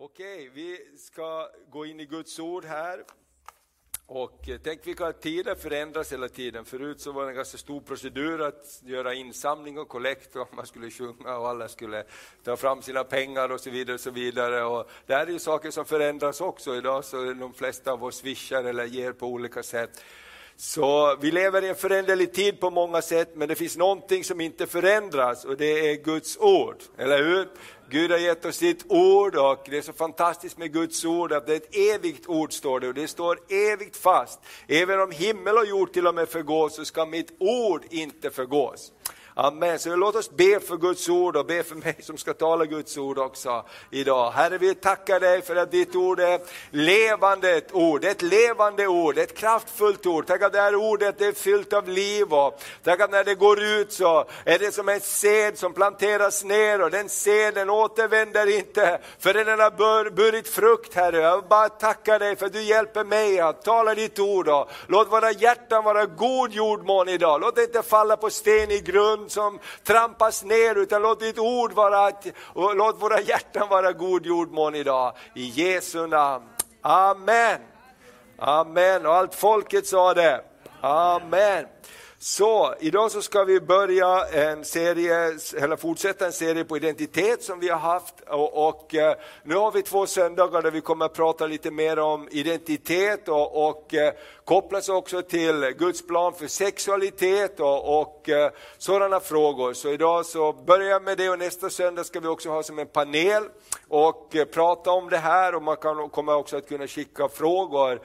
Okej, vi ska gå in i Guds ord här. Och eh, tänk vilka tider förändras hela tiden. Förut så var det en ganska stor procedur att göra insamling och kollekt och man skulle sjunga och alla skulle ta fram sina pengar och så vidare. Och så vidare. Och det här är ju saker som förändras också. Idag så är de flesta av oss swishar eller ger på olika sätt. Så vi lever i en föränderlig tid på många sätt, men det finns någonting som inte förändras och det är Guds ord, eller hur? Gud har gett oss sitt ord och det är så fantastiskt med Guds ord att det är ett evigt ord står det och det står evigt fast. Även om himmel och jord till och med förgås så ska mitt ord inte förgås. Amen. Så låt oss be för Guds ord och be för mig som ska tala Guds ord också idag. Herre, vi tackar dig för att ditt ord är levande ett ord, ett levande ord, ett kraftfullt ord. Tack att det här ordet är fyllt av liv och tack att när det går ut så är det som en sed som planteras ner och den seden återvänder inte förrän den har burit frukt Herre. Jag bara tackar dig för att du hjälper mig att tala ditt ord och låt våra hjärtan vara god jordmån idag. Låt det inte falla på stenig grund som trampas ner, utan låt ditt ord vara, och låt våra hjärtan vara god jordmån idag. I Jesu namn. Amen. Amen. Och allt folket sa det. Amen. Så idag så ska vi börja en serie, eller fortsätta en serie på identitet som vi har haft och, och eh, nu har vi två söndagar där vi kommer att prata lite mer om identitet och, och eh, kopplas också till Guds plan för sexualitet och, och eh, sådana frågor. Så idag så börjar jag med det och nästa söndag ska vi också ha som en panel och prata om det här och man kan, kommer också att kunna skicka frågor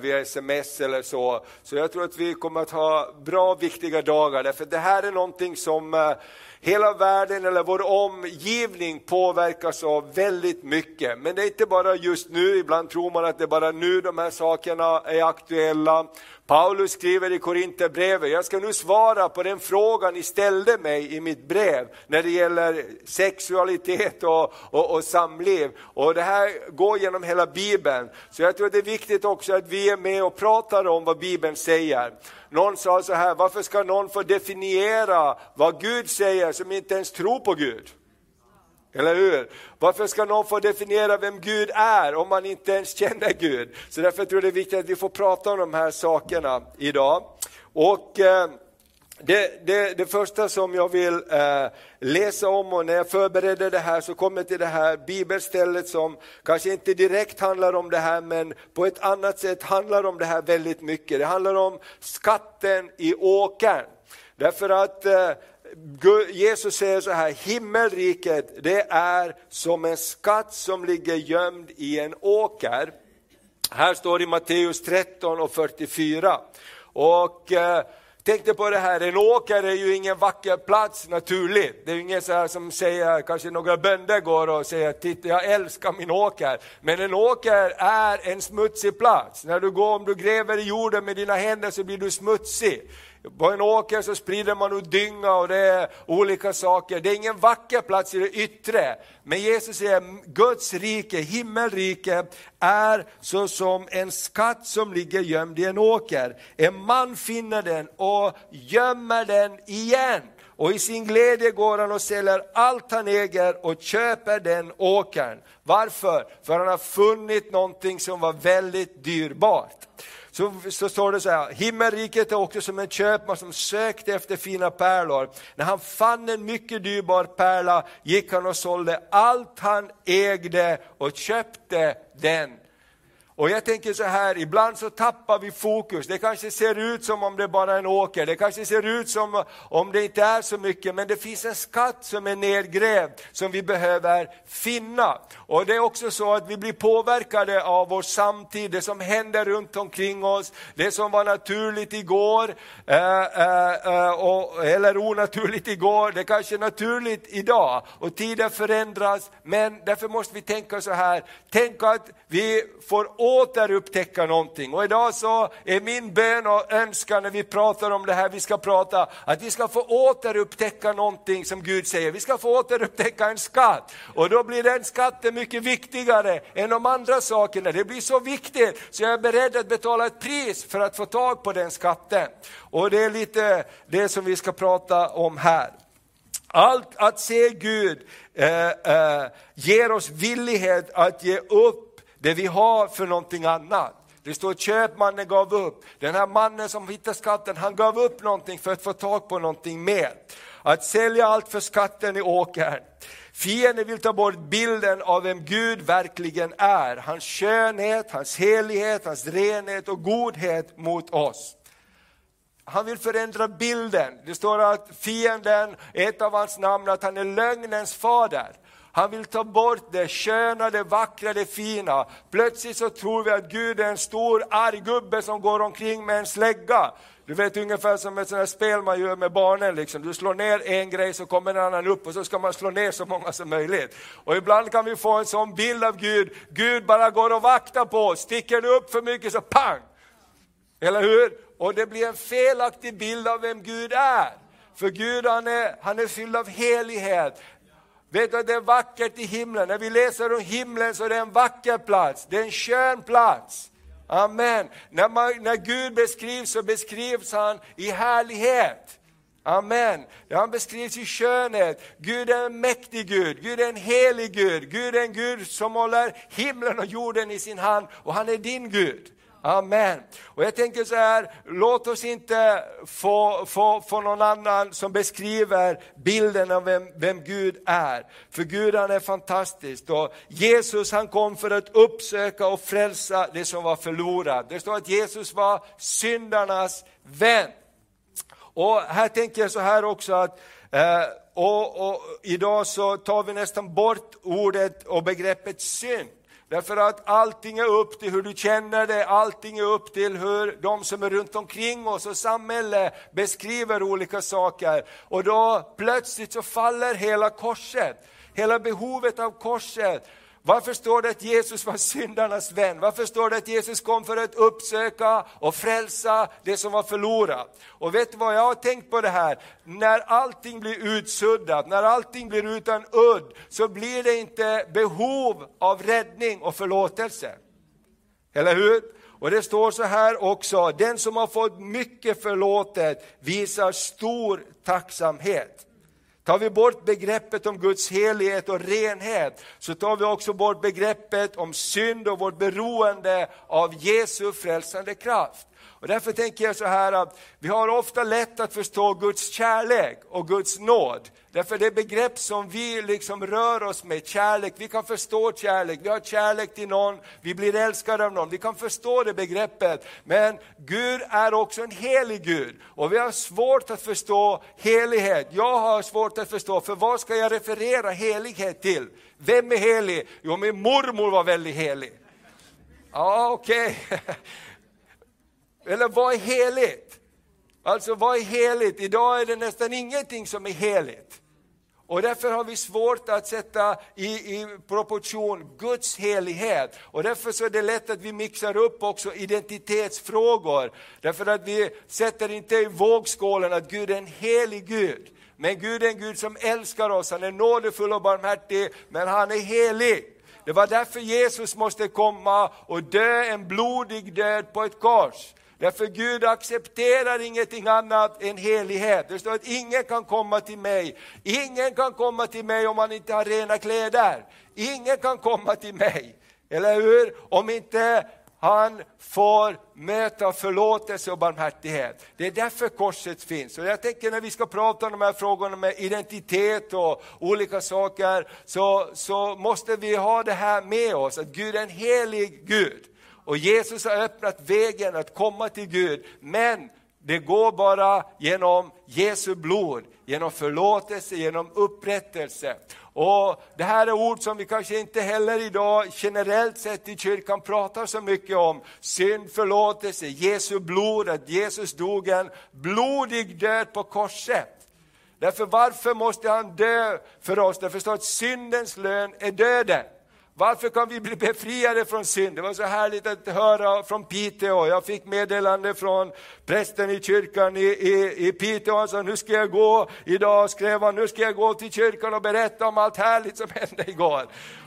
via sms eller så. Så jag tror att vi kommer att ha bra, viktiga dagar, därför det här är någonting som eh, hela världen eller vår omgivning påverkas av väldigt mycket. Men det är inte bara just nu, ibland tror man att det är bara nu de här sakerna är aktuella. Paulus skriver i Korinthierbrevet, jag ska nu svara på den frågan ni ställde mig i mitt brev när det gäller sexualitet och, och, och samliv. Och det här går genom hela Bibeln. Så jag tror att det är viktigt också att vi är med och pratar om vad Bibeln säger. Någon sa så här, varför ska någon få definiera vad Gud säger som inte ens tror på Gud? Eller hur? Varför ska någon få definiera vem Gud är om man inte ens känner Gud? Så därför tror jag det är viktigt att vi får prata om de här sakerna idag. Och eh, det, det, det, första som jag vill eh, läsa om och när jag förberedde det här så kom jag till det här bibelstället som kanske inte direkt handlar om det här men på ett annat sätt handlar om det här väldigt mycket. Det handlar om skatten i åkern. Därför att eh, Jesus säger så här, himmelriket det är som en skatt som ligger gömd i en åker. Här står det i Matteus 13 och 44. Och eh, tänkte på det här, en åker är ju ingen vacker plats naturligt. Det är ju ingen så här som säger, kanske några bönder går och säger, titta jag älskar min åker. Men en åker är en smutsig plats. När du går, om du gräver i jorden med dina händer så blir du smutsig. På en åker så sprider man ut dynga och det är olika saker. Det är ingen vacker plats i det yttre. Men Jesus säger Guds rike, himmelrike, är så som en skatt som ligger gömd i en åker. En man finner den och gömmer den igen. Och i sin glädje går han och säljer allt han äger och köper den åkern. Varför? För han har funnit någonting som var väldigt dyrbart så, så står det så här, himmelriket är också som en köpman som sökte efter fina pärlor. När han fann en mycket dyrbar pärla gick han och sålde allt han ägde och köpte den. Och jag tänker så här, ibland så tappar vi fokus. Det kanske ser ut som om det bara är en åker, det kanske ser ut som om det inte är så mycket, men det finns en skatt som är nedgrävd som vi behöver finna. Och det är också så att vi blir påverkade av vår samtid, det som händer runt omkring oss, det som var naturligt igår, eh, eh, eh och, eller onaturligt igår, det kanske är naturligt idag. Och tiden förändras, men därför måste vi tänka så här, tänk att vi får återupptäcka någonting. Och idag så är min bön och önskan när vi pratar om det här vi ska prata, att vi ska få återupptäcka någonting som Gud säger. Vi ska få återupptäcka en skatt. Och då blir den skatten mycket viktigare än de andra sakerna. Det blir så viktigt så jag är beredd att betala ett pris för att få tag på den skatten. Och det är lite det som vi ska prata om här. Allt att se Gud eh, eh, ger oss villighet att ge upp det vi har för någonting annat. Det står att köpmannen gav upp. Den här mannen som hittade skatten, han gav upp någonting för att få tag på någonting mer. Att sälja allt för skatten i åkern. Fienden vill ta bort bilden av vem Gud verkligen är. Hans skönhet, hans helighet, hans renhet och godhet mot oss. Han vill förändra bilden. Det står att fienden, ett av hans namn, att han är lögnens fader. Han vill ta bort det sköna, det vackra, det fina. Plötsligt så tror vi att Gud är en stor arg gubbe som går omkring med en slägga. Du vet ungefär som ett sånt spel man gör med barnen. Liksom. Du slår ner en grej så kommer en annan upp och så ska man slå ner så många som möjligt. Och ibland kan vi få en sån bild av Gud. Gud bara går och vaktar på oss. Sticker du upp för mycket så pang! Eller hur? Och det blir en felaktig bild av vem Gud är. För Gud han är, han är fylld av helighet. Vet du, det är vackert i himlen. När vi läser om himlen så är det en vacker plats, det är en skön plats. Amen. När, man, när Gud beskrivs så beskrivs han i härlighet. Amen. Han beskrivs i skönhet. Gud är en mäktig Gud, Gud är en helig Gud, Gud är en Gud som håller himlen och jorden i sin hand och han är din Gud. Amen. Och jag tänker så här, låt oss inte få, få, få någon annan som beskriver bilden av vem, vem Gud är. För Gud han är fantastisk. Och Jesus han kom för att uppsöka och frälsa det som var förlorat. Det står att Jesus var syndarnas vän. Och här tänker jag så här också att eh, och, och, idag så tar vi nästan bort ordet och begreppet synd. Därför att allting är upp till hur du känner det, allting är upp till hur de som är runt omkring oss och samhället beskriver olika saker. Och då plötsligt så faller hela korset, hela behovet av korset. Varför står det att Jesus var syndarnas vän? Varför står det att Jesus kom för att uppsöka och frälsa det som var förlorat? Och vet du vad, jag har tänkt på det här, när allting blir utsuddat, när allting blir utan udd, så blir det inte behov av räddning och förlåtelse. Eller hur? Och det står så här också, den som har fått mycket förlåtet visar stor tacksamhet. Tar vi bort begreppet om Guds helighet och renhet, så tar vi också bort begreppet om synd och vårt beroende av Jesu frälsande kraft. Och därför tänker jag så här att vi har ofta lätt att förstå Guds kärlek och Guds nåd. Därför det begrepp som vi liksom rör oss med, kärlek, vi kan förstå kärlek, vi har kärlek till någon, vi blir älskade av någon, vi kan förstå det begreppet. Men Gud är också en helig Gud och vi har svårt att förstå helighet. Jag har svårt att förstå, för vad ska jag referera helighet till? Vem är helig? Jo, min mormor var väldigt helig. Ja, okej. Okay. Eller vad är heligt? Alltså vad är heligt? Idag är det nästan ingenting som är heligt. Och därför har vi svårt att sätta i, i, proportion Guds helighet. Och därför så är det lätt att vi mixar upp också identitetsfrågor. Därför att vi sätter inte i vågskålen att Gud är en helig Gud. Men Gud är en Gud som älskar oss, han är nådefull och barmhärtig, men han är helig. Det var därför Jesus måste komma och dö en blodig död på ett kors. Därför Gud accepterar ingenting annat än helighet. Det står att ingen kan komma till mig. Ingen kan komma till mig om man inte har rena kläder. Ingen kan komma till mig, eller hur? Om inte han får möta förlåtelse och barmhärtighet. Det är därför korset finns. Och jag tänker när vi ska prata om de här frågorna med identitet och olika saker, så, så måste vi ha det här med oss, att Gud är en helig Gud. Och Jesus har öppnat vägen att komma till Gud, men det går bara genom Jesu blod, genom förlåtelse, genom upprättelse. Och Det här är ord som vi kanske inte heller idag generellt sett i kyrkan pratar så mycket om. Synd, förlåtelse, Jesu blod, att Jesus dog en blodig död på korset. Därför varför måste han dö för oss? Därför att syndens lön är döden. Varför kan vi bli befriade från synd? Det var så härligt att höra från Piteå. Jag fick meddelande från prästen i kyrkan i, i, i Piteå. Han sa, nu ska jag gå, idag skrev han, nu ska jag gå till kyrkan och berätta om allt härligt som hände igår.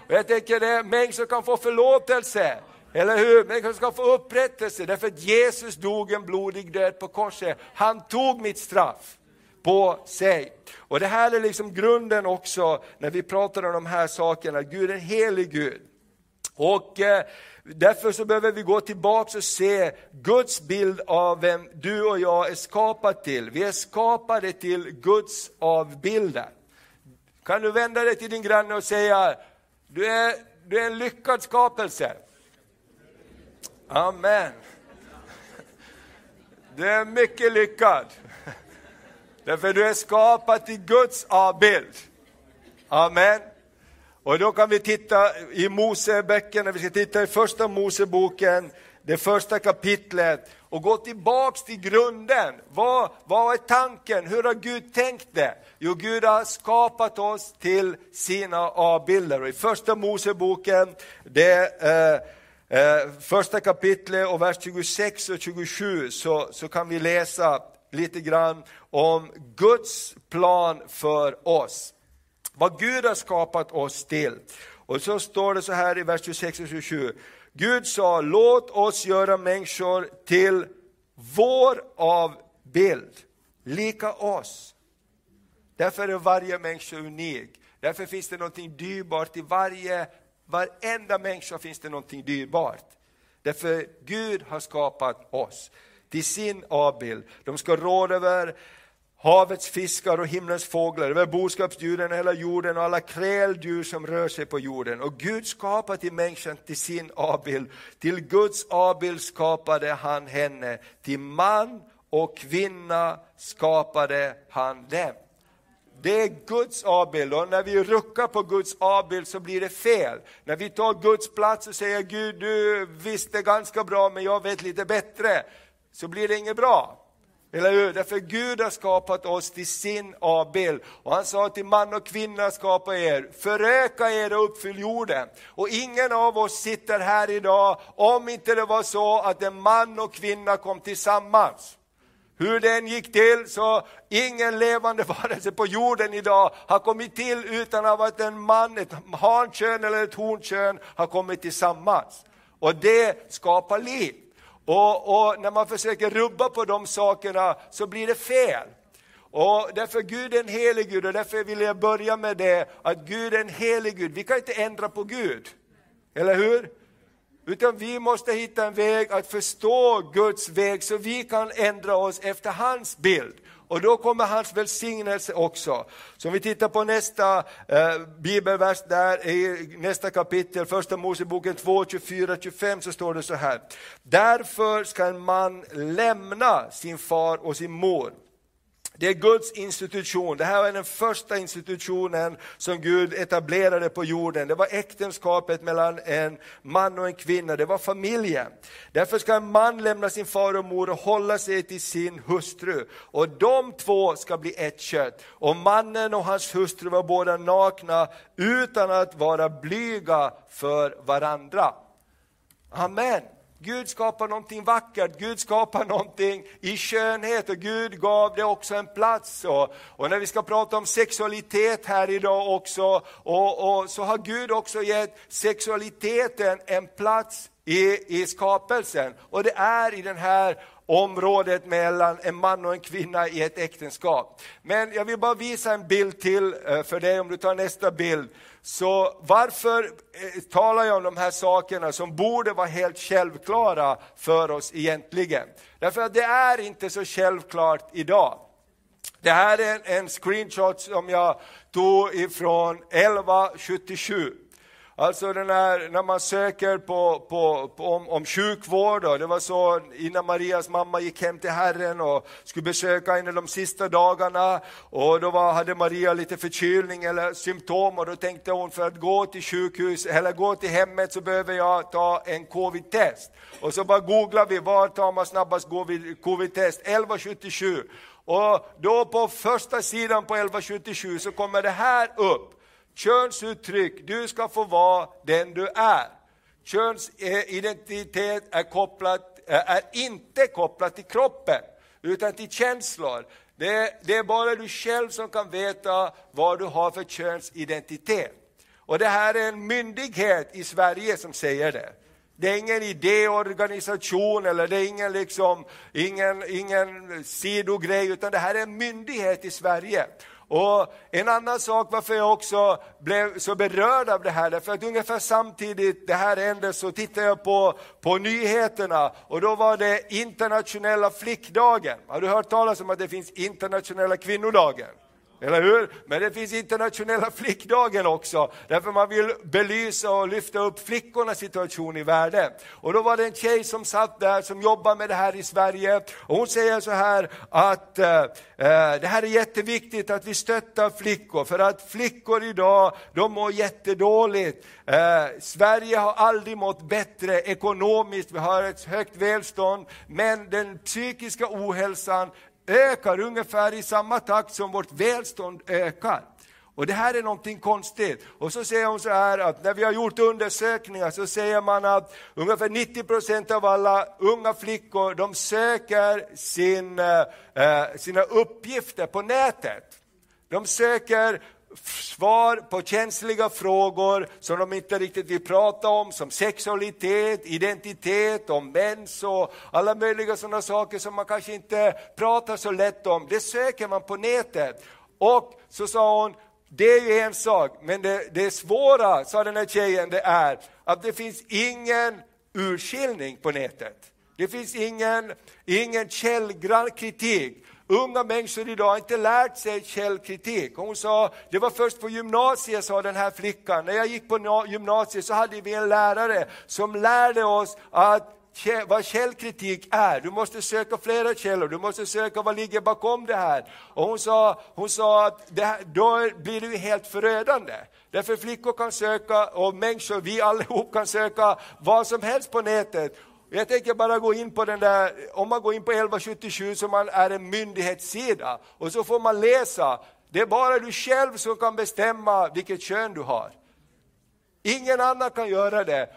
Och jag tänker, det är människor kan få förlåtelse. Eller hur? Människor ska få upprättelse därför att Jesus dog en blodig död på korset. Han tog mitt straff på sig. Och det här är liksom grunden också när vi pratar om de här sakerna, Gud är en helig Gud. Och eh, därför så behöver vi gå tillbaka och se Guds bild av vem du och jag är skapade till. Vi är skapade till Guds avbilder. Kan du vända dig till din granne och säga, du är, du är en lyckad skapelse. Amen. Du är mycket lyckad. Därför du är skapad till Guds avbild. Amen. Och då kan vi titta i Moseböckerna, vi ska titta i första Moseboken, det första kapitlet och gå tillbaks till grunden. Vad, vad är tanken? Hur har Gud tänkt det? Jo, Gud har skapat oss till sina avbilder. Och I första Moseboken, det eh, eh, första kapitlet och vers 26 och 27 så, så kan vi läsa lite grann om Guds plan för oss. Vad Gud har skapat oss till. Och så står det så här i vers 26 och 27. Gud sa, låt oss göra människor till vår avbild, lika oss. Därför är varje människa unik. Därför finns det någonting dyrbart i varje, varenda människa finns det någonting dyrbart. Därför Gud har skapat oss till sin avbild. De ska råda över havets fiskar och himlens fåglar, över boskapsdjuren, hela jorden och alla kräldjur som rör sig på jorden. Och Gud skapade till människan till sin avbild. Till Guds avbild skapade han henne. Till man och kvinna skapade han dem. Det är Guds avbild och när vi ruckar på Guds avbild så blir det fel. När vi tar Guds plats och säger Gud, du visste ganska bra men jag vet lite bättre, så blir det inget bra. Eller hur? Därför Gud har skapat oss till sin avbild. Och han sa till man och kvinna skapa er, föröka er och uppfyll jorden. Och ingen av oss sitter här idag om inte det var så att en man och kvinna kom tillsammans. Hur den gick till, så ingen levande varelse på jorden idag har kommit till utan att en man, ett hankön eller ett honkön har kommit tillsammans. Och det skapar liv. Och, och, när man försöker rubba på de sakerna så blir det fel. Och därför Gud är en helig Gud och därför vill jag börja med det att Gud är en helig Gud. Vi kan inte ändra på Gud, eller hur? Utan vi måste hitta en väg att förstå Guds väg så vi kan ändra oss efter hans bild. Och då kommer hans välsignelse också. Så om vi tittar på nästa eh, bibelvers där i nästa kapitel, första Moseboken 2, 24-25 så står det så här. Därför ska en man lämna sin far och sin mor det är Guds institution. Det här är den första institutionen som Gud etablerade på jorden. Det var äktenskapet mellan en man och en kvinna, det var familjen. Därför ska en man lämna sin far och mor och hålla sig till sin hustru. Och de två ska bli ett kött. Och mannen och hans hustru var båda nakna utan att vara blyga för varandra. Amen. Gud skapar någonting vackert, Gud skapar någonting i skönhet och Gud gav det också en plats. Och, och när vi ska prata om sexualitet här idag också, och, och, så har Gud också gett sexualiteten en plats i, i skapelsen. Och det är i den här området mellan en man och en kvinna i ett äktenskap. Men jag vill bara visa en bild till eh, för dig, om du tar nästa bild. Så varför eh, talar jag om de här sakerna som borde vara helt självklara för oss egentligen? Därför att det är inte så självklart idag. Det här är en screenshot som jag tog ifrån 1177. Alltså den här, när man söker på, på, på om, om sjukvård, då, det var så innan Marias mamma gick hem till Herren och skulle besöka henne de sista dagarna, och då var, hade Maria lite förkylning eller symptom, och då tänkte hon för att gå till sjukhus, eller gå till hemmet så behöver jag ta en covid-test. Och så bara googlar vi, var tar man snabbast covid-test? 1177. Och då på första sidan på 1177 så kommer det här upp könsuttryck, du ska få vara den du är. Könsidentitet eh, är, kopplat, eh, är inte kopplat till kroppen, utan till känslor. Det, det är bara du själv som kan veta vad du har för könsidentitet. Och det här är en myndighet i Sverige som säger det. Det är ingen idéorganisation eller det är ingen, liksom, ingen, ingen sidogrej, utan det här är en myndighet i Sverige. Och En annan sak varför jag också blev så berörd av det här, därför att ungefär samtidigt det här hände så tittade jag på, på nyheterna och då var det internationella flickdagen. Har du hört talas om att det finns internationella kvinnodagen? Eller hur? Men det finns internationella flickdagen också, därför man vill belysa och lyfta upp flickornas situation i världen. Och då var det en tjej som satt där som jobbar med det här i Sverige och hon säger så här att eh, eh det här är jätteviktigt att vi stöttar flickor, för att flickor idag, de mår jättedåligt. Eh, Sverige har aldrig mått bättre ekonomiskt, vi har ett högt välstånd, men den psykiska ohälsan ökar ungefär i samma takt som vårt välstånd ökar. Och det här är någonting konstigt. Och så säger hon så här att när vi har gjort undersökningar så säger man att ungefär 90 procent av alla unga flickor de söker sin, eh, sina uppgifter på nätet. De söker svar på känsliga frågor som de inte riktigt vill prata om, som sexualitet, identitet, om mens och alla möjliga sådana saker som man kanske inte pratar så lätt om. Det söker man på nätet. Och så sa hon, det är ju en sak, men det, det svåra, sa den här tjejen, det är att det finns ingen urskiljning på nätet. Det finns ingen, ingen källgrann kritik. Unga människor idag har inte lärt sig källkritik. Hon sa, det var först på gymnasiet, sa den här flickan. När jag gick på gymnasiet så hade vi en lärare som lärde oss att vad källkritik är. Du måste söka flera källor, du måste söka vad ligger bakom det här. Och hon sa, hon sa att här, då blir det helt förödande. Därför flickor kan söka, och människor, vi allihop kan söka vad som helst på nätet. Jag tänker bara gå in på den där, om man går in på 1177 som man är en myndighetssida och så får man läsa, det är bara du själv som kan bestämma vilket kön du har. Ingen annan kan göra det.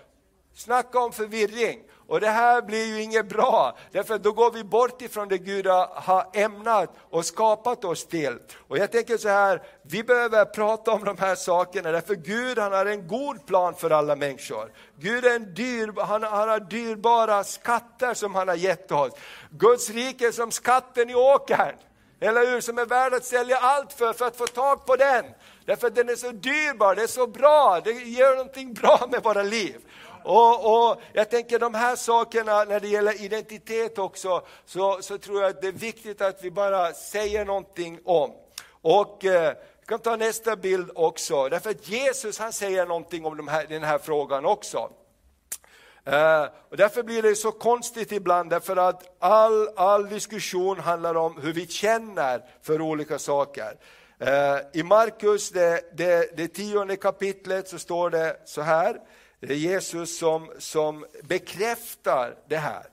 Snacka om förvirring. Och det här blir ju inget bra, därför då går vi bort ifrån det Gud har ämnat och skapat oss till. Och jag tänker så här, vi behöver prata om de här sakerna, därför Gud han har en god plan för alla människor. Gud är en dyr, han, han har dyrbara skatter som han har gett oss. Guds rike är som skatten i åkern, eller hur? Som är värd att sälja allt för, för att få tag på den. Därför att den är så dyrbar, det är så bra, det gör någonting bra med våra liv. Och, och, Jag tänker de här sakerna när det gäller identitet också, så, så tror jag att det är viktigt att vi bara säger någonting om. Och eh, vi kan ta nästa bild också, därför att Jesus han säger någonting om de här, den här frågan också. Uh, och därför blir det så konstigt ibland, därför att all, all diskussion handlar om hur vi känner för olika saker. Uh, I Markus, det, det, det tionde kapitlet, så står det så här, det är Jesus som, som bekräftar det här.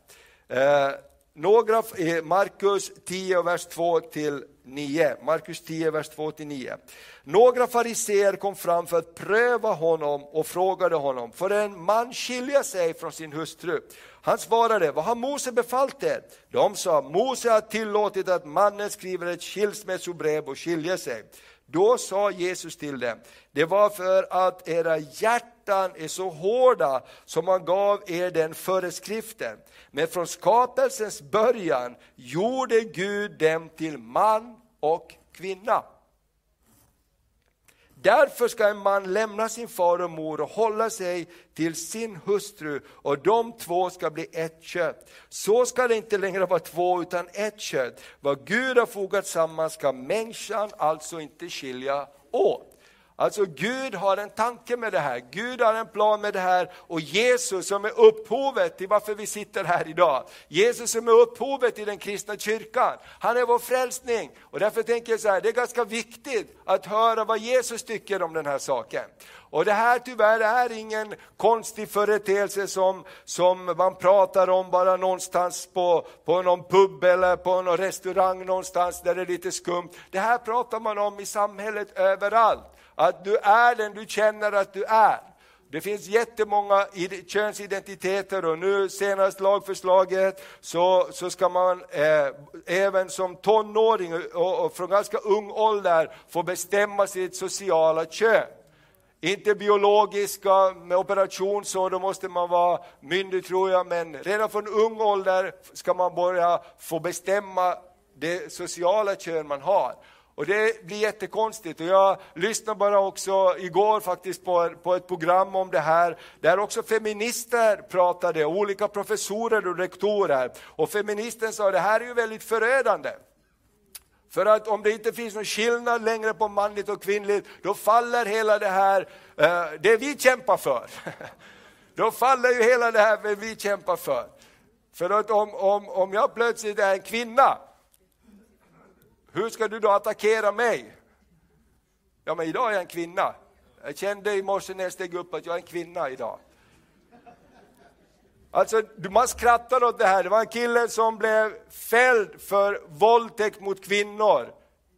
Eh, några, Markus 10, vers 2 till 9. Markus 10, vers 2 till 9. Några fariseer kom fram för att pröva honom och frågade honom, får en man skilja sig från sin hustru? Han svarade, vad har Mose befallt er? De sa, Mose har tillåtit att mannen skriver ett skilsmässobrev och skiljer sig. Då sa Jesus till dem, det var för att era hjärtan är så hårda som han gav er den föreskriften. Men från skapelsens början gjorde Gud dem till man och kvinna. Därför ska en man lämna sin far och mor och hålla sig till sin hustru och de två ska bli ett kött. Så ska det inte längre vara två utan ett kött. Vad Gud har fogat samman ska människan alltså inte skilja åt. Alltså Gud har en tanke med det här, Gud har en plan med det här och Jesus som är upphovet till varför vi sitter här idag. Jesus som är upphovet till den kristna kyrkan, han är vår frälsning. Och därför tänker jag så här, det är ganska viktigt att höra vad Jesus tycker om den här saken. Och det här tyvärr är ingen konstig företeelse som, som man pratar om bara någonstans på, på någon pub eller på någon restaurang någonstans där det är lite skumt. Det här pratar man om i samhället överallt. Att du är den du känner att du är. Det finns jättemånga könsidentiteter och nu senast lagförslaget så, så ska man eh, även som tonåring och, och från ganska ung ålder få bestämma sitt sociala kön. inte biologiska med operation så, då måste man vara myndig tror jag, men redan från ung ålder ska man börja få bestämma det sociala kön man har. Och det blir jättekonstigt. Och jag lyssnade bara också igår faktiskt på, på ett program om det här, där också feminister pratade, olika professorer och rektorer. Och feministen sa det här är ju väldigt förödande. För att om det inte finns någon skillnad längre på manligt och kvinnligt, då faller hela det här, eh, det vi kämpar för. Då faller ju hela det här vi kämpar för. För att om, om, om jag plötsligt är en kvinna, hur ska du då attackera mig? Ja, men idag är jag en kvinna. Jag kände i morse när jag steg upp att jag är en kvinna idag. Alltså, man skrattar åt det här. Det var en kille som blev fälld för våldtäkt mot kvinnor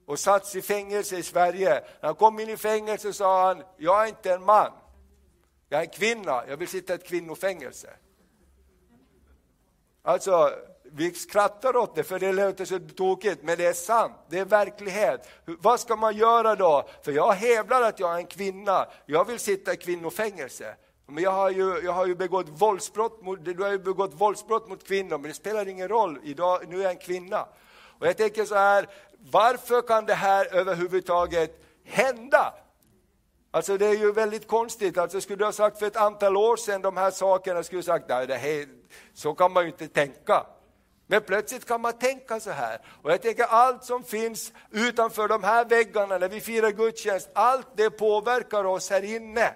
och satts i fängelse i Sverige. När han kom in i fängelse sa han, jag är inte en man, jag är en kvinna, jag vill sitta i ett kvinnofängelse. Alltså, vi skrattar åt det för det låter så tokigt, men det är sant, det är verklighet. Vad ska man göra då? För jag hävdar att jag är en kvinna, jag vill sitta i kvinnofängelse. Men jag har ju, jag har ju begått våldsbrott mot, du har ju begått våldsbrott mot kvinnor, men det spelar ingen roll, idag, nu är jag en kvinna. Och jag tänker så här, varför kan det här överhuvudtaget hända? Alltså det är ju väldigt konstigt, alltså skulle du ha sagt för ett antal år sedan de här sakerna, skulle du sagt, nej det här, så kan man ju inte tänka. Men plötsligt kan man tänka så här. Och jag tänker allt som finns utanför de här väggarna när vi firar gudstjänst, allt det påverkar oss här inne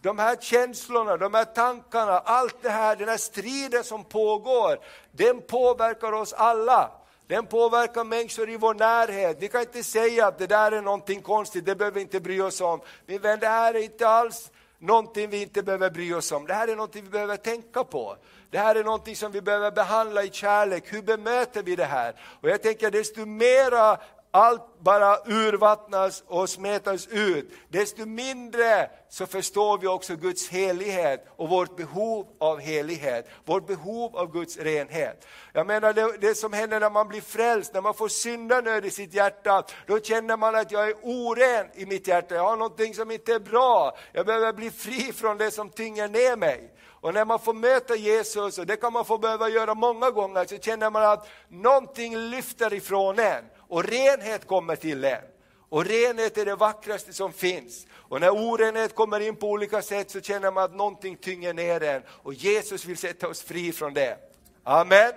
de här känslorna, de här tankarna, allt det här, den här striden som pågår, den påverkar oss alla. Den påverkar människor i vår närhet. Vi kan inte säga att det där är någonting konstigt, det behöver vi inte bry oss om. Min vän, det här är inte alls någonting vi inte behöver bry oss om. Det här är någonting vi behöver tänka på. Det här är någonting som vi behöver behandla i kärlek. Hur bemöter vi det här? Och jag tänker desto mera allt bara urvattnas och smetas ut, desto mindre så förstår vi också Guds helighet och vårt behov av helighet, vårt behov av Guds renhet. Jag menar det, det som händer när man blir frälst, när man får syndanöd i sitt hjärta, då känner man att jag är oren i mitt hjärta, jag har någonting som inte är bra, jag behöver bli fri från det som tynger ner mig. Och när man får möta Jesus, och det kan man få behöva göra många gånger, så känner man att någonting lyfter ifrån en och renhet kommer till en. Och renhet är det vackraste som finns. Och när orenhet kommer in på olika sätt så känner man att någonting tynger ner en och Jesus vill sätta oss fri från det. Amen.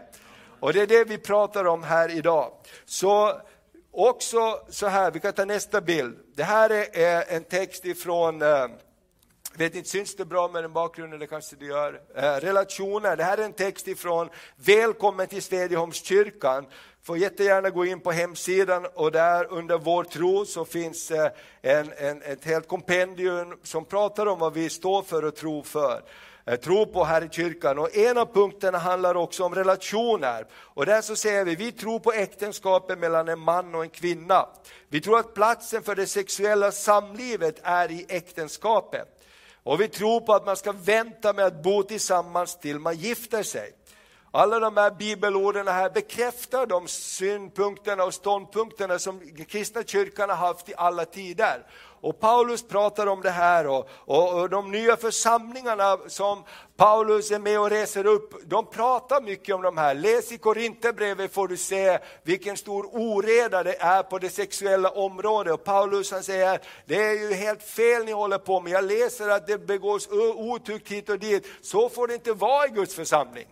Och det är det vi pratar om här idag. Så också så här, vi kan ta nästa bild. Det här är en text ifrån eh, vet inte, syns det bra med den bakgrunden? Det kanske det gör. Eh, relationer, det här är en text ifrån Välkommen till Svedjeholmskyrkan får jättegärna gå in på hemsidan och där under vår tro så finns eh, en, en, ett helt kompendium som pratar om vad vi står för och tror för eh, tro på här i kyrkan. Och en av punkterna handlar också om relationer. Och där så säger vi, vi tror på äktenskapet mellan en man och en kvinna. Vi tror att platsen för det sexuella samlivet är i äktenskapet. Och vi tror på att man ska vänta med att bo tillsammans till man gifter sig. Alla de här bibelorden här bekräftar de synpunkterna och ståndpunkterna som kristna kyrkan har haft i alla tider. Och Paulus pratar om det här och, och, och, de nya församlingarna som Paulus är med och reser upp, de pratar mycket om de här. Läs i Korinthierbrevet får du se vilken stor oreda det är på det sexuella området. Och Paulus han säger, det är ju helt fel ni håller på med, jag läser att det begås otukt hit och dit. Så får det inte vara i Guds församling.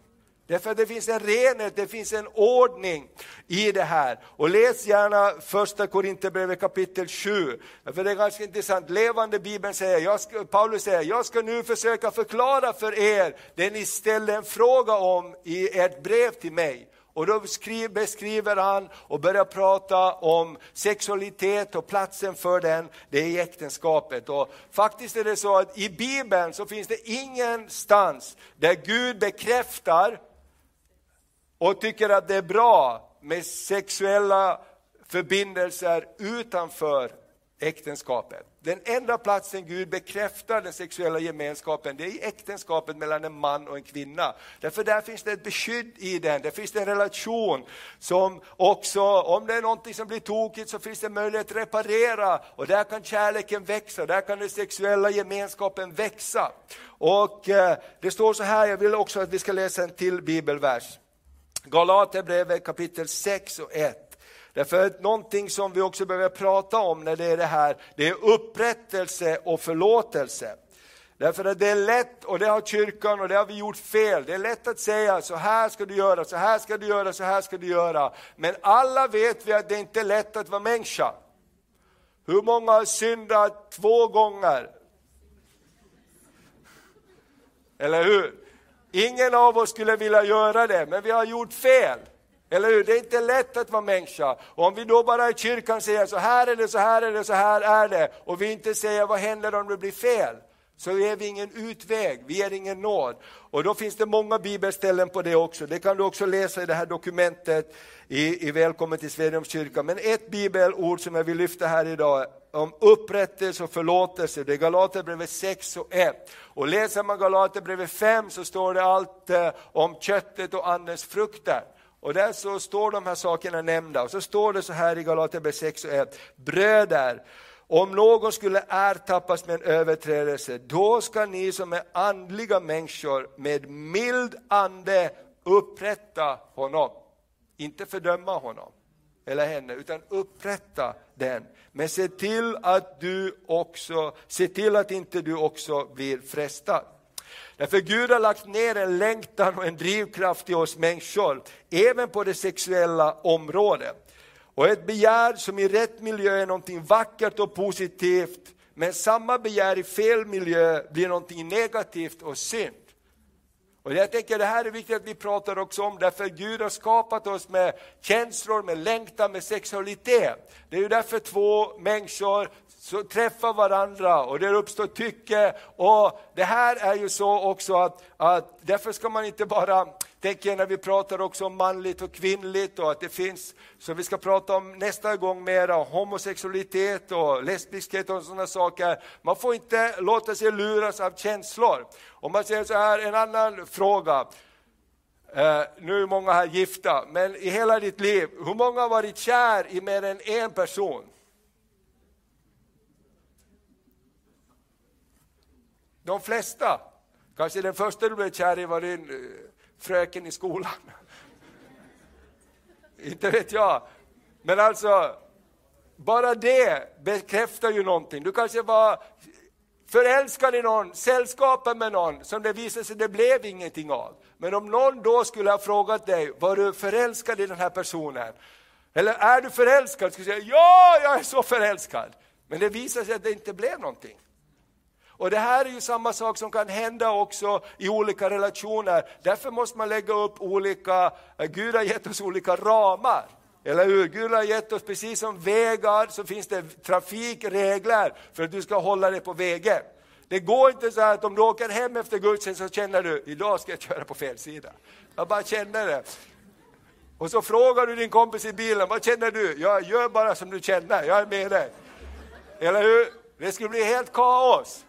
Därför att det finns en renhet, det finns en ordning i det här. Och läs gärna första Korinthierbrevet kapitel 7. För det är ganska intressant, levande bibeln säger, jag ska, Paulus säger, jag ska nu försöka förklara för er det ni ställde en fråga om i ert brev till mig. Och då beskriver han och börjar prata om sexualitet och platsen för den, det är i äktenskapet. Och faktiskt är det så att i Bibeln så finns det ingenstans där Gud bekräftar och tycker att det är bra med sexuella förbindelser utanför äktenskapet. den enda platsen Gud bekräftar den sexuella gemenskapen, det är i äktenskapet mellan en man och en kvinna. Därför där finns det ett beskydd i den, där finns det en relation som också, om det är någonting som blir tokigt så finns det möjlighet att reparera och där kan kärleken växa, där kan den sexuella gemenskapen växa. Och eh, det står så här, jag vill också att vi ska läsa en till bibelvers. Galaterbrevet kapitel 6 och 1. Därför att någonting som vi också behöver prata om när det är det här, det är upprättelse och förlåtelse. Därför att det är lätt, och det har kyrkan och det har vi gjort fel, det är lätt att säga så här ska du göra, så här ska du göra, så här ska du göra. Men alla vet vi att det inte är lätt att vara människa. Hur många har syndat två gånger? Eller hur? Ingen av oss skulle vilja göra det, men vi har gjort fel. Eller hur? Det är inte lätt att vara människa. Och om vi då bara i kyrkan säger så här är det, så här är det, så här är det, och vi inte säger vad händer om det blir fel? Så är vi ingen utväg, vi är ingen nåd. Och då finns det många bibelställen på det också. Det kan du också läsa i det här dokumentet i, i Välkommen till Svedjeholms kyrka. Men ett bibelord som jag vill lyfta här idag om upprättelse och förlåtelse, det är Galaterbrevet 6 och 1. Och läser man Galaterbrevet 5 så står det allt eh, om köttet och andens frukter. Och där så står de här sakerna nämnda. Och så står det så här i Galaterbrevet 6 och 1. Bröder, om någon skulle ertappas med en överträdelse, då ska ni som är andliga människor med mild ande upprätta honom. Inte fördöma honom eller henne, utan upprätta den. Men se till att du också, se till att inte du också blir frestad. Därför Gud har lagt ner en längtan och en drivkraft i oss människor, även på det sexuella området. Och ett begär som i rätt miljö är någonting vackert och positivt, men samma begär i fel miljö blir någonting negativt och synd. Och jag tänker det här är viktigt att vi pratar också om, därför Gud har skapat oss med känslor, med längtan, med sexualitet. Det är ju därför två människor så träffar varandra och det uppstår tycke. Och det här är ju så också att, att därför ska man inte bara tänker när vi pratar också om manligt och kvinnligt och att det finns, så vi ska prata om nästa gång mera homosexualitet och lesbiskhet och sådana saker. Man får inte låta sig luras av känslor. Om man säger så här, en annan fråga. Uh, nu är många här gifta, men i hela ditt liv, hur många har varit kär i mer än en person? De flesta. Kanske den första du blev kär i var din eh, fröken i skolan. Inte vet jag. Men alltså, bara det bekräftar ju någonting. Du kanske var förälskad i någon, sällskapet med någon, som det visade sig det blev ingenting av. Men om någon då skulle ha frågat dig, var du förälskad i den här personen? Eller är du förälskad? Skulle du säga, ja, jag är så förälskad. Men det visade sig att det inte blev någonting. Och det här är ju samma sak som kan hända också i olika relationer. Därför måste man lägga upp olika, eh, Gud har gett oss olika ramar. Eller hur? Gud har gett oss, precis som vägar, så finns det trafikregler för att du ska hålla dig på vägen. Det går inte så att om du åker hem efter gudstjänst så känner du, idag ska jag köra på fel sida. Jag bara känner det. Och så frågar du din kompis i bilen, vad känner du? Jag gör bara som du känner, jag är med dig. Eller hur? Det skulle bli helt kaos.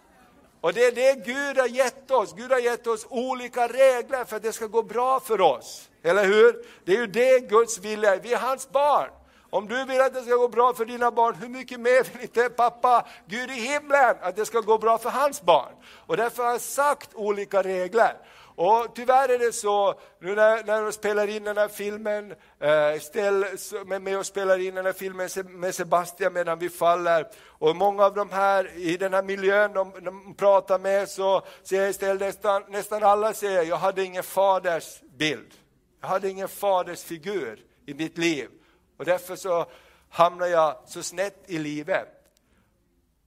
Och det är det Gud har gett oss. Gud har gett oss olika regler för att det ska gå bra för oss. Eller hur? Det är ju det Guds vilja är. Vi är hans barn. Om du vill att det ska gå bra för dina barn, hur mycket mer vill inte pappa, Gud i himlen, att det ska gå bra för hans barn? Och därför har jag sagt olika regler. Och tyvärr är det så, nu när, när de spelar in den här filmen, eh, ställ, med, med och spelar in den här filmen med Sebastian medan vi faller, och många av de här i den här miljön de, de pratar med, så säger istället nästan, nästan alla säger, jag hade ingen faders bild. Jag hade ingen faders figur i mitt liv. Och därför så hamnar jag så snett i livet.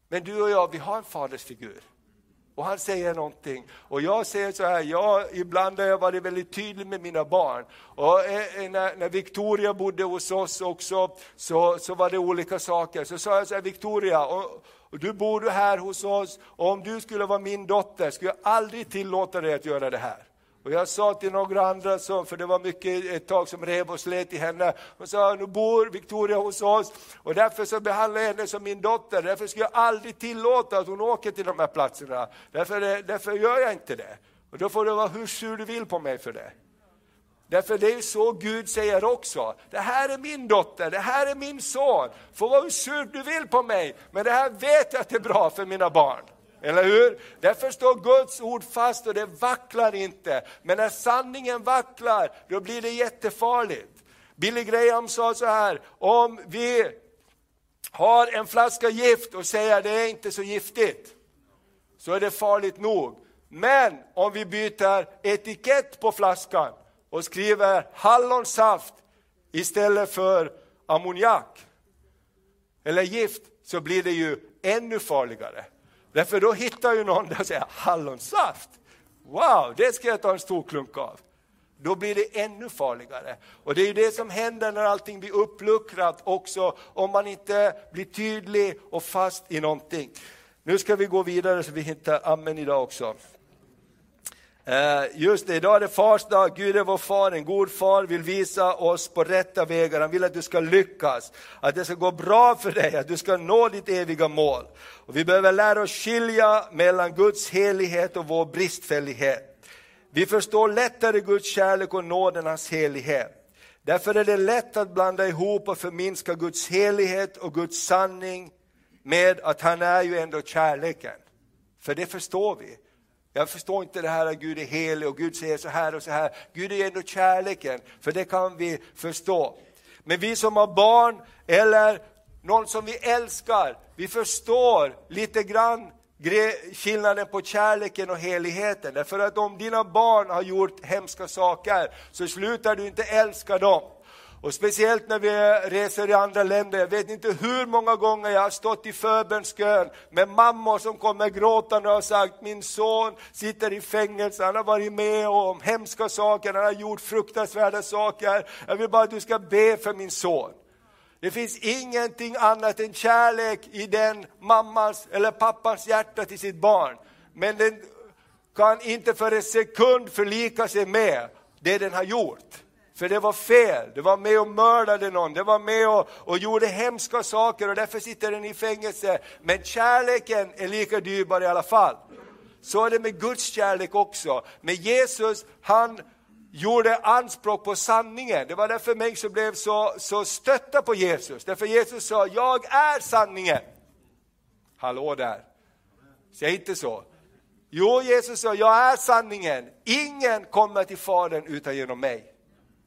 Men du och jag, vi har en fadersfigur. Och han säger någonting. Och jag säger så här, jag, ibland har jag varit väldigt tydlig med mina barn. Och eh, eh, när, när Victoria bodde hos oss också, så, så var det olika saker. Så sa jag så här, Victoria, och, och du bor här hos oss, och om du skulle vara min dotter, skulle jag aldrig tillåta dig att göra det här. Och jag sa till några andra, som, för det var mycket ett tag som rev och slet i henne, och sa nu bor Victoria hos oss och därför så behandlar jag henne som min dotter, därför ska jag aldrig tillåta att hon åker till de här platserna. Därför, därför gör jag inte det. Och då får du vara hur sur du vill på mig för det. Därför det är så Gud säger också. Det här är min dotter, det här är min son. Får vara hur sur du vill på mig, men det här vet jag att det är bra för mina barn. Eller hur? Därför står Guds ord fast och det vacklar inte. Men när sanningen vacklar, då blir det jättefarligt. Billy Graham sa så här, om vi har en flaska gift och säger att det är inte så giftigt, så är det farligt nog. Men om vi byter etikett på flaskan och skriver hallonsaft istället för ammoniak eller gift, så blir det ju ännu farligare. Därför då hittar ju någon där och säger hallonsaft. Wow, det ska jag ta en stor klunk av. Då blir det ännu farligare. Och det är ju det som händer när allting blir uppluckrat också, om man inte blir tydlig och fast i någonting. Nu ska vi gå vidare så vi hittar amen idag också. Eh, just det, idag är det fars dag. Gud är vår far, en god far, vill visa oss på rätta vägar. Han vill att du ska lyckas, att det ska gå bra för dig, att du ska nå ditt eviga mål. Och vi behöver lära oss skilja mellan Guds helighet och vår bristfällighet. Vi förstår lättare Guds kärlek och nåden, hans helighet. Därför är det lätt att blanda ihop och förminska Guds helighet och Guds sanning med att han är ju ändå kärleken. För det förstår vi. Jag förstår inte det här att Gud är helig och Gud säger så här och så här. Gud är ändå kärleken, för det kan vi förstå. Men vi som har barn eller någon som vi älskar, vi förstår lite grann skillnaden på kärleken och heligheten. Därför att om dina barn har gjort hemska saker så slutar du inte älska dem. Och speciellt när vi reser i andra länder, jag vet inte hur många gånger jag har stått i förbönskön med mammor som kommer gråtande och har sagt, min son sitter i fängelse, han har varit med om hemska saker, han har gjort fruktansvärda saker. Jag vill bara att du ska be för min son. Det finns ingenting annat än kärlek i den mammans eller pappans hjärta till sitt barn. Men den kan inte för en sekund förlika sig med det den har gjort. För det var fel, det var med och mördade någon, det var med och, och gjorde hemska saker och därför sitter den i fängelse. Men kärleken är lika dyrbar i alla fall. Så är det med Guds kärlek också. Men Jesus, han gjorde anspråk på sanningen. Det var därför människor blev så, så stötta på Jesus. Därför Jesus sa, jag är sanningen. Hallå där. Säg inte så. Jo, Jesus sa, jag är sanningen. Ingen kommer till Fadern utan genom mig.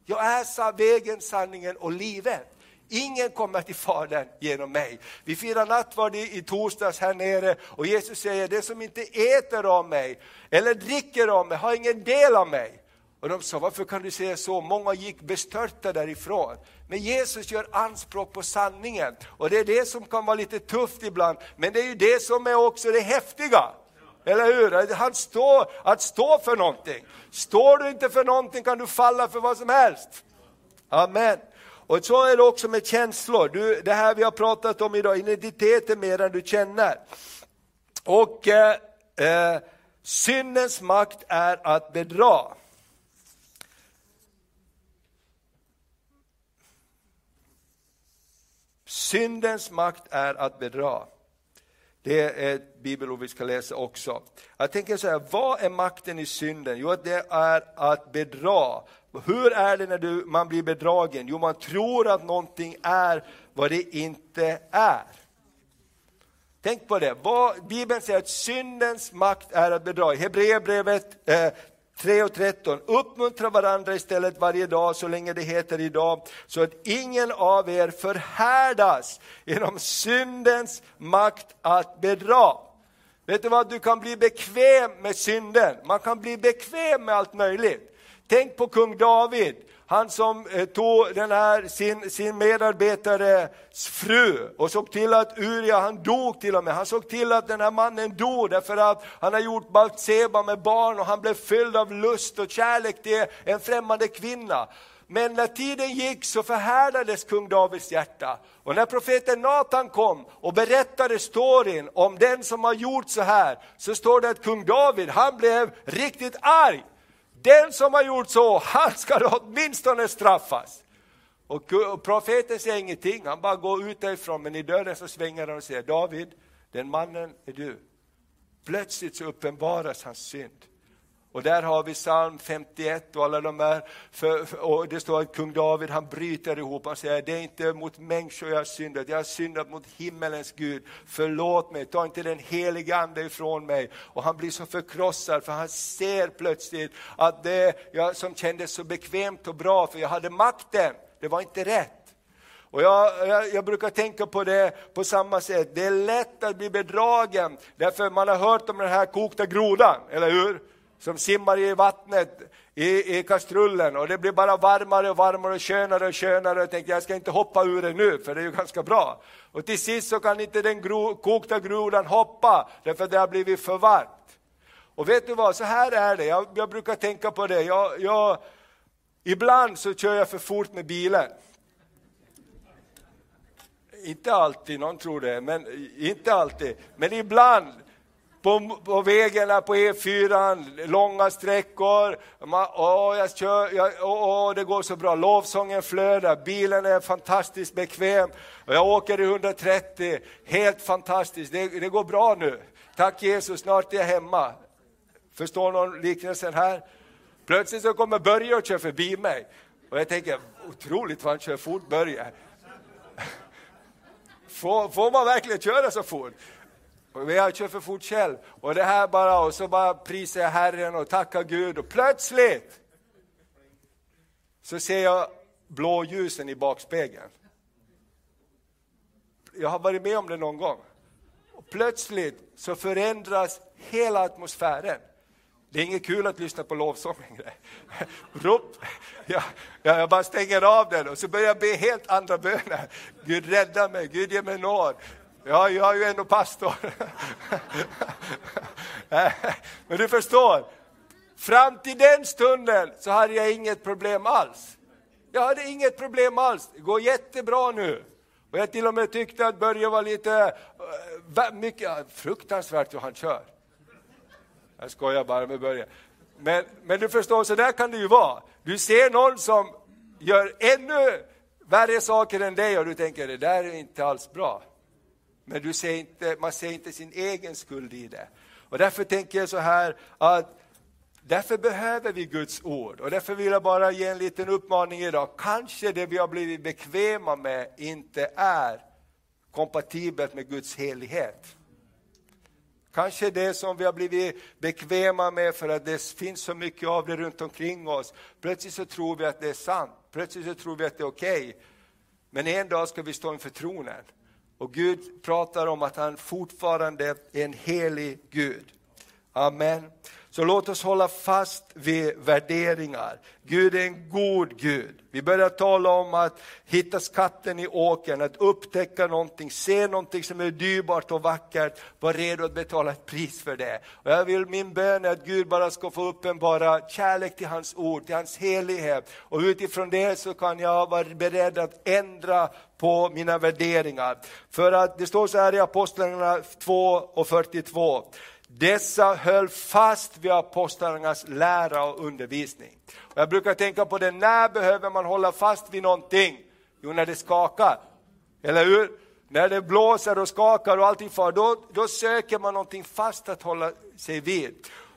Jag är vägen, sanningen och livet. Ingen kommer till Fadern genom mig. Vi firar nattvard i, torsdags här nere och Jesus säger, det som inte äter av mig eller dricker av mig har ingen del av mig. Och de sa, varför kan du säga så? Många gick bestörta därifrån. Men Jesus gör anspråk på sanningen och det är det som kan vara lite tufft ibland, men det är ju det som är också det häftiga. Eller hur? Han står, att stå för någonting. Står du inte för någonting kan du falla för vad som helst. Amen. Och så är det också med känslor. Du, det här vi har pratat om idag, identitet är mer än du känner. Och eh, eh, syndens makt är att bedra. Syndens makt är att bedra. Det är ett bibelord vi ska läsa också. Jag tänker så här, vad är makten i synden? Jo, det är att bedra. Hur är det när du, man blir bedragen? Jo, man tror att någonting är vad det inte är. Tänk på det. Vad, Bibeln säger att syndens makt är att bedra. I Hebreerbrevet eh, 3 och 13. Uppmuntra varandra istället varje dag så länge det heter idag, så att ingen av er förhärdas genom syndens makt att bedra. Vet du vad, du kan bli bekväm med synden, man kan bli bekväm med allt möjligt. Tänk på kung David, han som eh, tog den här, sin, sin medarbetares fru och såg till att Uria, han dog till och med. Han såg till att den här mannen dog därför att han har gjort Baltseba med barn och han blev fylld av lust och kärlek till en främmande kvinna. Men när tiden gick så förhärdades kung Davids hjärta. Och när profeten Natan kom och berättade storyn om den som har gjort så här, så står det att kung David, han blev riktigt arg den som har gjort så, han ska åtminstone straffas. Och profeten säger ingenting, han bara går ut därifrån, men i dörren så svänger han och säger David, den mannen är du. Plötsligt så uppenbaras hans synd. Och där har vi psalm 51 och alla de här, för, och det står att kung David han bryter ihop, han säger det är inte mot människor jag har syndat, jag har syndat mot himmelens Gud, förlåt mig, ta inte den heliga ande ifrån mig. Och han blir så förkrossad för han ser plötsligt att det jag, som kändes så bekvämt och bra, för jag hade makten, det var inte rätt. Och jag, jag, jag, brukar tänka på det på samma sätt, det är lätt att bli bedragen, därför man har hört om den här kokta grodan, eller hur? Som simmar i vattnet i, i kastrullen och det blir bara varmare och varmare och skönare och skönare. Jag tänkte jag ska inte hoppa ur det nu, för det är ju ganska bra. Och till sist så kan inte den gro, kokta grodan hoppa, därför det har blivit för varmt. Och vet du vad, så här är det, jag, jag brukar tänka på det. Jag, jag, ibland så kör jag för fort med bilen inte alltid, någon tror det, men inte alltid. Men ibland på, på vägarna på E4, långa sträckor, man, åh, jag kör, jag, åh, åh, det går så bra, lovsången flödar, bilen är fantastiskt bekväm, och jag åker i 130, helt fantastiskt, det, det går bra nu. Tack Jesus, snart är jag hemma. Förstår någon liknelsen här? Plötsligt så kommer Börje och kör förbi mig. Och jag tänker, otroligt vad han kör fort Börje. Får, får man verkligen köra så fort? Och jag kör för fort själv. Och det här bara, och så bara prisar jag Herren och tackar Gud och plötsligt så ser jag blåljusen i bakspegeln. Jag har varit med om det någon gång. Och plötsligt så förändras hela atmosfären. Det är inget kul att lyssna på lovsång längre. Rop, ja, jag bara stänger av den och så börjar jag be helt andra böner. Gud rädda mig, Gud ge mig nåd. Ja, jag är ju ändå pastor. Men du förstår, fram till den stunden så hade jag inget problem alls. Jag hade inget problem alls, det går jättebra nu. Och jag till och med tyckte att Börje var lite, eh, mycket, fruktansvärt hur han kör. Jag skojar bara med Börje. Men, men du förstår, så där kan det ju vara. Du ser någon som gör ännu värre saker än dig och du tänker, det där är inte alls bra. Men du ser inte, man ser inte sin egen skuld i det. Och därför tänker jag så här att därför behöver vi Guds ord. Och därför vill jag bara ge en liten uppmaning idag. Kanske det vi har blivit bekväma med inte är kompatibelt med Guds helighet. Kanske det som vi har blivit bekväma med för att det finns så mycket av det runt omkring oss. Plötsligt så tror vi att det är sant, plötsligt så tror vi att det är okej. Okay. Men en dag ska vi stå inför tronen. Och Gud pratar om att han fortfarande är en helig Gud. Amen. Så låt oss hålla fast vid värderingar. Gud är en god Gud. Vi börjar tala om att hitta skatten i åkern, att upptäcka någonting, se någonting som är dyrbart och vackert, vara redo att betala ett pris för det. Och jag vill, min bön är att Gud bara ska få uppenbara kärlek till hans ord, till hans helighet. Och utifrån det så kan jag vara beredd att ändra på mina värderingar. För att det står så här i Apostlagärningarna 2 och 42. Dessa höll fast vid apostlarnas lära och undervisning. Och jag brukar tänka på det, när behöver man hålla fast vid någonting? Jo, när det skakar. Eller hur? När det blåser och skakar och allting far, då, då söker man någonting fast att hålla sig vid.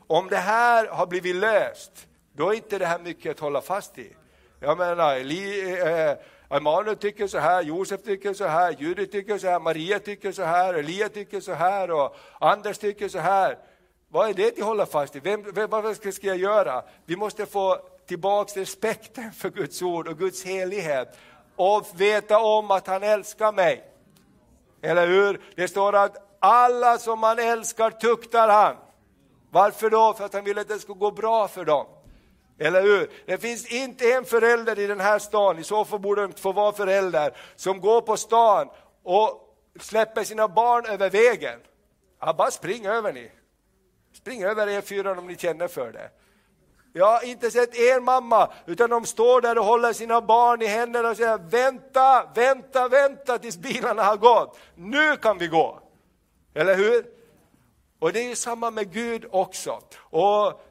Om det här har blivit löst, då är inte det här mycket att hålla fast i. Jag menar, li, eh, Emanuel tycker så här, Josef tycker så här, Judit tycker så här, Maria tycker så här, Elia tycker så här och Anders tycker så här. Vad är det att hålla fast i? Vem, vem, vad ska jag göra? Vi måste få tillbaks respekten för Guds ord och Guds helighet och veta om att han älskar mig. Eller hur? Det står att alla som han älskar tuktar han. Varför då? För att han vill att det ska gå bra för dem. Eller hur? Det finns inte en förälder i den här stan, i så fall borde de få vara föräldrar, som går på stan och släpper sina barn över vägen. Ja, bara spring över ni. Spring över E4 om ni känner för det. Jag har inte sett er mamma, utan de står där och håller sina barn i händerna och säger vänta, vänta, vänta tills bilarna har gått. Nu kan vi gå. Eller hur? Och det är ju samma med Gud också. Och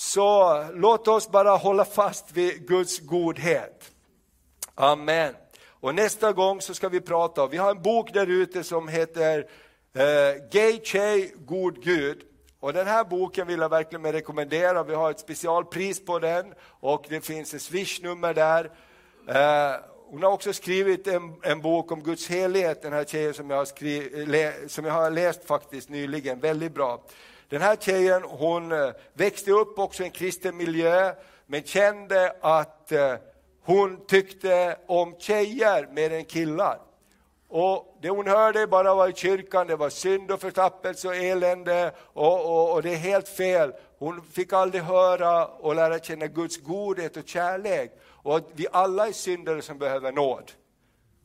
så låt oss bara hålla fast vid Guds godhet. Amen. Och nästa gång så ska vi prata, vi har en bok där ute som heter eh, Gay tjej, God Gud. Och den här boken vill jag verkligen rekommendera, vi har ett specialpris på den och det finns ett swishnummer där. Eh, hon har också skrivit en, en, bok om Guds helhet, den här tjejen som jag, har le, som jag har läst faktiskt nyligen, väldigt bra. Den här tjejen hon eh, växte upp också i en kristen miljö, men kände att eh, hon tyckte om tjejer mer än killar. Och det hon hörde bara var i kyrkan, det var synd och förtappelse och elände och, och, och, det är helt fel. Hon fick aldrig höra och lära känna Guds godhet och kärlek och att vi alla är syndare som behöver nåd.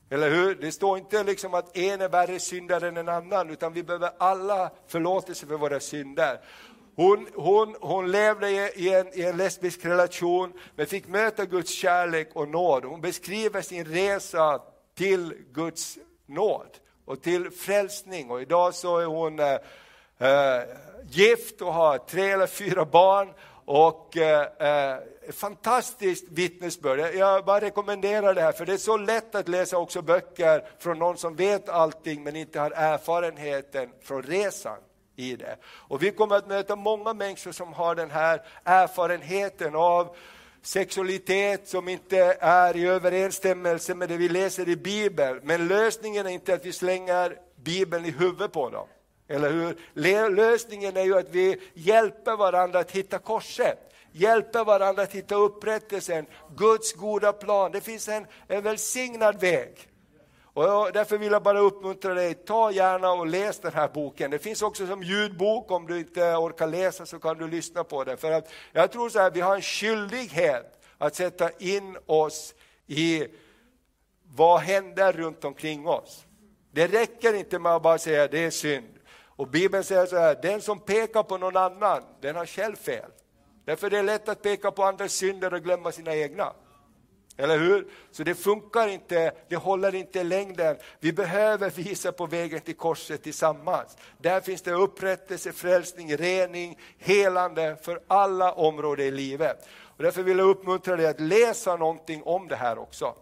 Eller hur? Det står inte liksom att en är värre syndare än en annan, utan vi behöver alla förlåtelse för våra synder. Hon, hon, hon levde i en, i en lesbisk relation, men fick möta Guds kärlek och nåd. Hon beskriver sin resa till Guds nåd och till frälsning. Och idag så är hon äh, gift och har tre eller fyra barn. Och eh, eh, fantastiskt vittnesbörd. Jag bara rekommenderar det här, för det är så lätt att läsa också böcker från någon som vet allting men inte har erfarenheten från resan i det. Och vi kommer att möta många människor som har den här erfarenheten av sexualitet som inte är i överensstämmelse med det vi läser i Bibeln. Men lösningen är inte att vi slänger Bibeln i huvudet på dem. Eller hur? Lösningen är ju att vi hjälper varandra att hitta korset. Hjälper varandra att hitta upprättelsen, Guds goda plan. Det finns en, en välsignad väg. Och därför vill jag bara uppmuntra dig, ta gärna och läs den här boken. Det finns också som ljudbok, om du inte orkar läsa så kan du lyssna på den. För att jag tror så här, vi har en skyldighet att sätta in oss i vad händer runt omkring oss. Det räcker inte med att bara säga det är synd. Och Bibeln säger så här, den som pekar på någon annan, den har själv fel. Därför är det lätt att peka på andras synder och glömma sina egna. Eller hur? Så det funkar inte, det håller inte i längden. Vi behöver visa på vägen till korset tillsammans. Där finns det upprättelse, frälsning, rening, helande för alla områden i livet. Och därför vill jag uppmuntra dig att läsa någonting om det här också.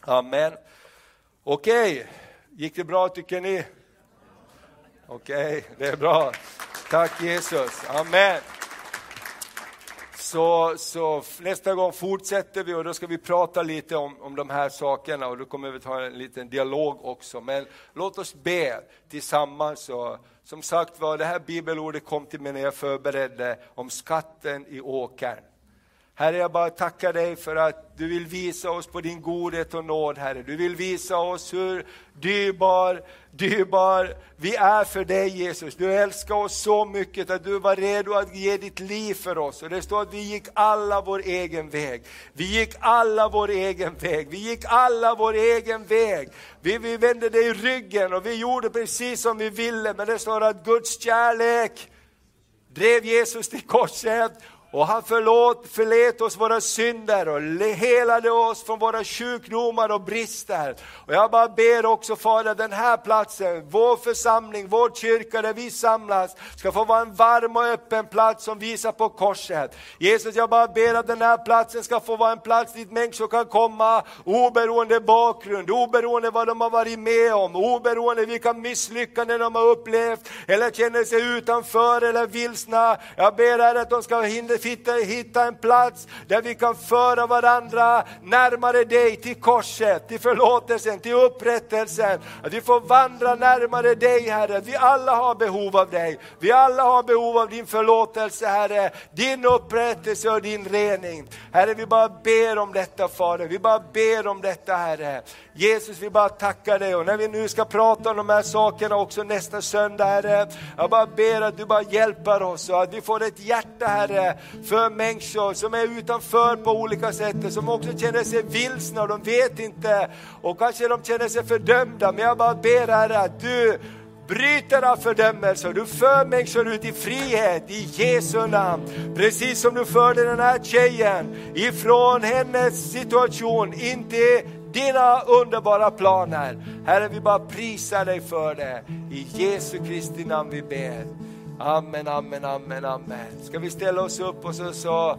Amen. Okej, okay. gick det bra tycker ni? Okej, okay. det är bra. Tack Jesus. Amen. Så, så, nästa gång fortsätter vi och då ska vi prata lite om, om de här sakerna och då kommer vi ta en liten dialog också. Men låt oss be tillsammans. Och, som sagt var, det här bibelordet kom till mig när jag förberedde om skatten i åkern. Herre, jag bara tackar dig för att du vill visa oss på din godhet och nåd, Herre. Du vill visa oss hur dyrbar, dyrbar vi är för dig, Jesus. Du älskar oss så mycket att du var redo att ge ditt liv för oss. Och det står att vi gick alla vår egen väg. Vi gick alla vår egen väg. Vi gick alla vår egen väg. Vi, vi vände dig ryggen och vi gjorde precis som vi ville. Men det står att Guds kärlek drev Jesus till korset och han förlåt, förlät oss våra synder och helade oss från våra sjukdomar och brister. Och jag bara ber också Fader, den här platsen, vår församling, vår kyrka där vi samlas, ska få vara en varm och öppen plats som visar på korset. Jesus, jag bara ber att den här platsen ska få vara en plats dit människor kan komma, oberoende bakgrund, oberoende vad de har varit med om, oberoende vilka misslyckanden de har upplevt, eller känner sig utanför eller vilsna. Jag ber här att de ska hinna hitta, hitta en plats där vi kan föra varandra närmare dig, till korset, till förlåtelsen, till upprättelsen. Att vi får vandra närmare dig Herre. Vi alla har behov av dig. Vi alla har behov av din förlåtelse Herre, din upprättelse och din rening. Herre, vi bara ber om detta Fader, vi bara ber om detta Herre. Jesus, vi bara tackar dig och när vi nu ska prata om de här sakerna också nästa söndag Herre, jag bara ber att du bara hjälper oss och att vi får ett hjärta Herre för människor som är utanför på olika sätt, som också känner sig vilsna och de vet inte och kanske de känner sig fördömda. Men jag bara ber Herre att du bryter av fördömelse du för människor ut i frihet i Jesu namn. Precis som du förde den här tjejen ifrån hennes situation in till dina underbara planer. Herre, vi bara prisar dig för det. I Jesu Kristi namn vi ber. Amen, amen, amen, amen. Ska vi ställa oss upp och så, så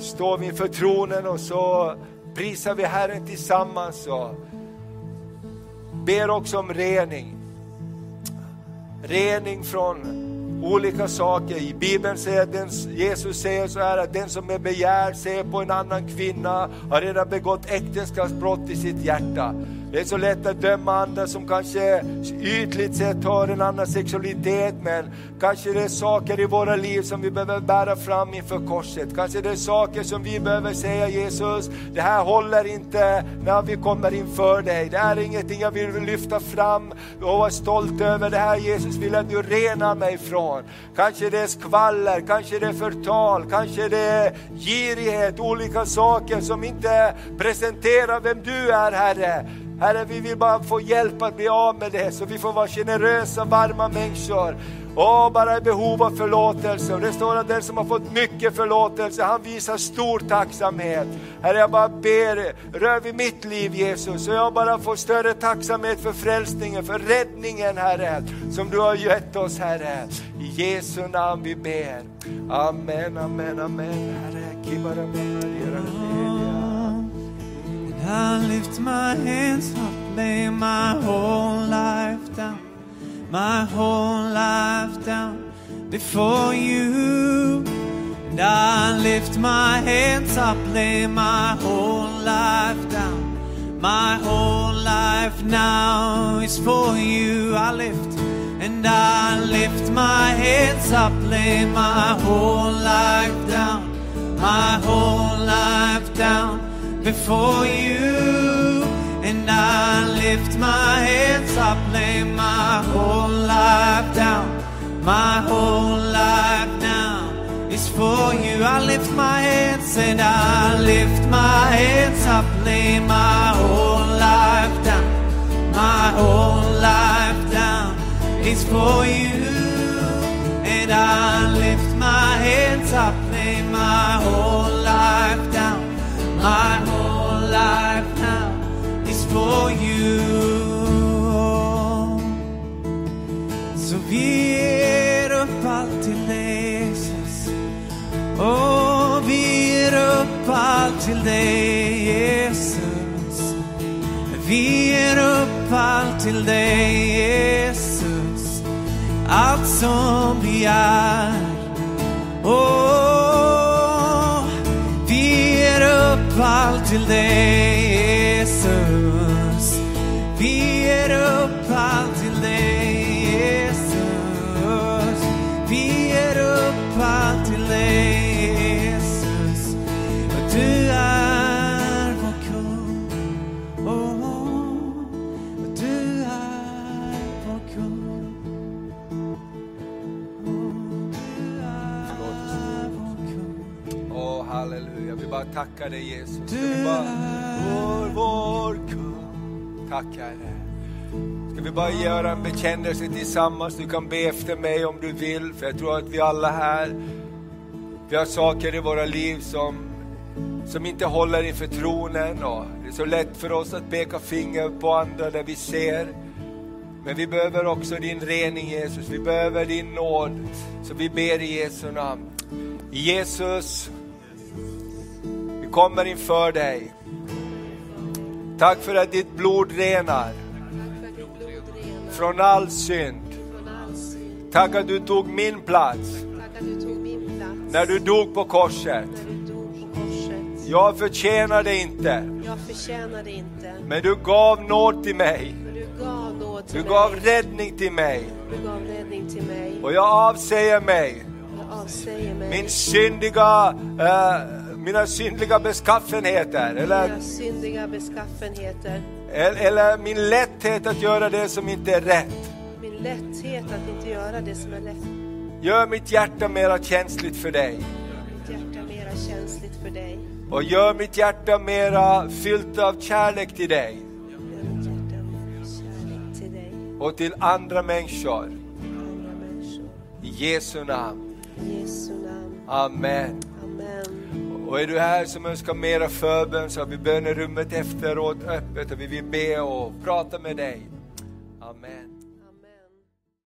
står vi inför tronen och så prisar vi Herren tillsammans och ber också om rening. Rening från olika saker. I Bibeln säger den, Jesus säger så här att den som är begär ser på en annan kvinna har redan begått äktenskapsbrott i sitt hjärta. Det är så lätt att döma andra som kanske ytligt sett har en annan sexualitet, men kanske det är saker i våra liv som vi behöver bära fram inför korset. Kanske det är saker som vi behöver säga Jesus, det här håller inte när vi kommer inför dig. Det här är ingenting jag vill lyfta fram och vara stolt över. Det här Jesus vill att du renar mig från. Kanske det är skvaller, kanske det är förtal, kanske det är girighet, olika saker som inte presenterar vem du är Herre. Herre, vi vill bara få hjälp att bli av med det, så vi får vara generösa, varma människor. Och bara i behov av förlåtelse. Och det står att den som har fått mycket förlåtelse, han visar stor tacksamhet. Herre, jag bara ber, rör vid mitt liv Jesus, så jag bara får större tacksamhet för frälsningen, för räddningen Herre, som du har gett oss Herre. I Jesu namn vi ber. Amen, amen, amen. Herre, I lift my hands up, lay my whole life down, my whole life down before you. And I lift my hands up, lay my whole life down, my whole life now is for you. I lift and I lift my hands up, lay my whole life down, my whole life down before you. And I lift my hands up, lay my whole life down. My whole life now is for you. I lift my hands and I lift my hands up, lay my whole life down. My whole life down is for you. And I lift my hands up, lay my whole life down. My whole life is for you. Så vi ger upp allt till dig Jesus. Och vi ger upp allt till dig Jesus. Vi ger upp allt till dig Jesus. Allt som vi är. Oh, vi ger upp allt till dig Jesus. Ger upp allt till dig Jesus. Vi ger upp allt till dig Jesus. Och du är vår kung. Oh, och du är vår kung. Oh, du är vår kung. Åh, halleluja. Vi bara tackar dig Jesus. Du är- vår, vår kung. Tack Herre. Ska vi bara göra en bekännelse tillsammans? Du kan be efter mig om du vill, för jag tror att vi alla här, vi har saker i våra liv som, som inte håller inför tronen. Och det är så lätt för oss att peka finger på andra där vi ser. Men vi behöver också din rening Jesus, vi behöver din nåd. Så vi ber i Jesu namn. Jesus, vi kommer inför dig. Tack för att ditt blod renar från all synd. Tack att du tog min plats när du dog på korset. Jag förtjänade inte, men du gav nåd till mig. du gav räddning till mig. Och jag avsäger mig min syndiga, eh, mina syndliga beskaffenheter. Eller, mina syndiga beskaffenheter, eller min lätthet att göra det som inte är rätt. min lätthet att inte göra det som är lätt. Gör mitt hjärta mera känsligt för dig. Mitt hjärta mera känsligt för dig. Och gör mitt hjärta mera fyllt av kärlek till dig Gör mitt hjärta mera kärlek till dig och till andra människor. andra människor. I Jesu namn. I Jesu namn. Amen. Amen. Och är du här som önskar mera förbön så har vi bönerummet efteråt öppet och vi vill be och prata med dig. Amen.